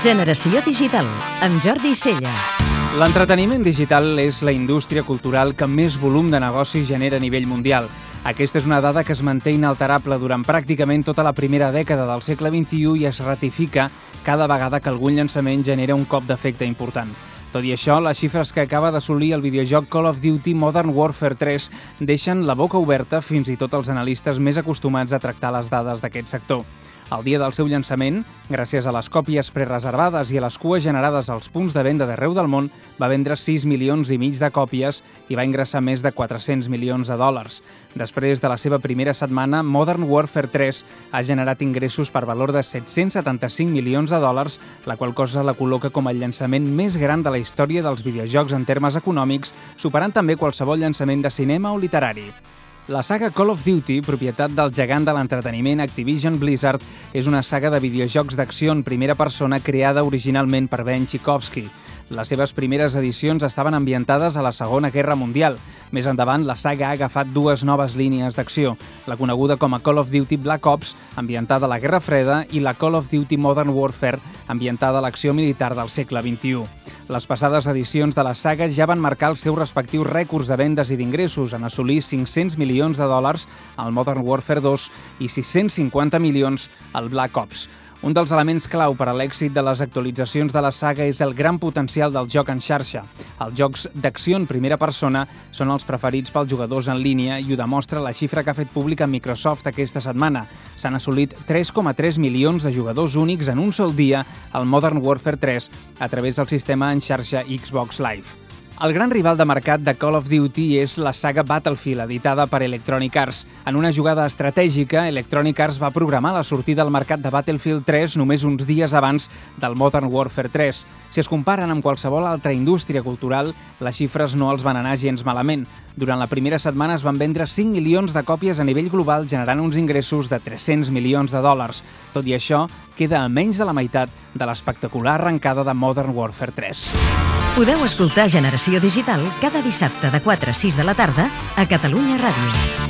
Generació Digital, amb Jordi Celles. L'entreteniment digital és la indústria cultural que més volum de negoci genera a nivell mundial. Aquesta és una dada que es manté inalterable durant pràcticament tota la primera dècada del segle XXI i es ratifica cada vegada que algun llançament genera un cop d'efecte important. Tot i això, les xifres que acaba d'assolir el videojoc Call of Duty Modern Warfare 3 deixen la boca oberta fins i tot els analistes més acostumats a tractar les dades d'aquest sector. El dia del seu llançament, gràcies a les còpies prereservades i a les cues generades als punts de venda d'arreu del món, va vendre 6 milions i mig de còpies i va ingressar més de 400 milions de dòlars. Després de la seva primera setmana, Modern Warfare 3 ha generat ingressos per valor de 775 milions de dòlars, la qual cosa la col·loca com el llançament més gran de la història dels videojocs en termes econòmics, superant també qualsevol llançament de cinema o literari. La saga Call of Duty, propietat del gegant de l'entreteniment Activision Blizzard, és una saga de videojocs d'acció en primera persona creada originalment per Ben Tchaikovsky. Les seves primeres edicions estaven ambientades a la Segona Guerra Mundial. Més endavant, la saga ha agafat dues noves línies d'acció, la coneguda com a Call of Duty Black Ops, ambientada a la Guerra Freda, i la Call of Duty Modern Warfare, ambientada a l'acció militar del segle XXI. Les passades edicions de la saga ja van marcar els seus respectius rècords de vendes i d'ingressos en assolir 500 milions de dòlars al Modern Warfare 2 i 650 milions al Black Ops. Un dels elements clau per a l'èxit de les actualitzacions de la saga és el gran potencial del joc en xarxa. Els jocs d'acció en primera persona són els preferits pels jugadors en línia i ho demostra la xifra que ha fet pública Microsoft aquesta setmana. S'han assolit 3,3 milions de jugadors únics en un sol dia al Modern Warfare 3 a través del sistema en xarxa Xbox Live. El gran rival de mercat de Call of Duty és la saga Battlefield, editada per Electronic Arts. En una jugada estratègica, Electronic Arts va programar la sortida al mercat de Battlefield 3 només uns dies abans del Modern Warfare 3. Si es comparen amb qualsevol altra indústria cultural, les xifres no els van anar gens malament. Durant la primera setmana es van vendre 5 milions de còpies a nivell global, generant uns ingressos de 300 milions de dòlars. Tot i això, queda a menys de la meitat de l'espectacular arrencada de Modern Warfare 3. Podeu escoltar Generació Digital cada dissabte de 4 a 6 de la tarda a Catalunya Ràdio.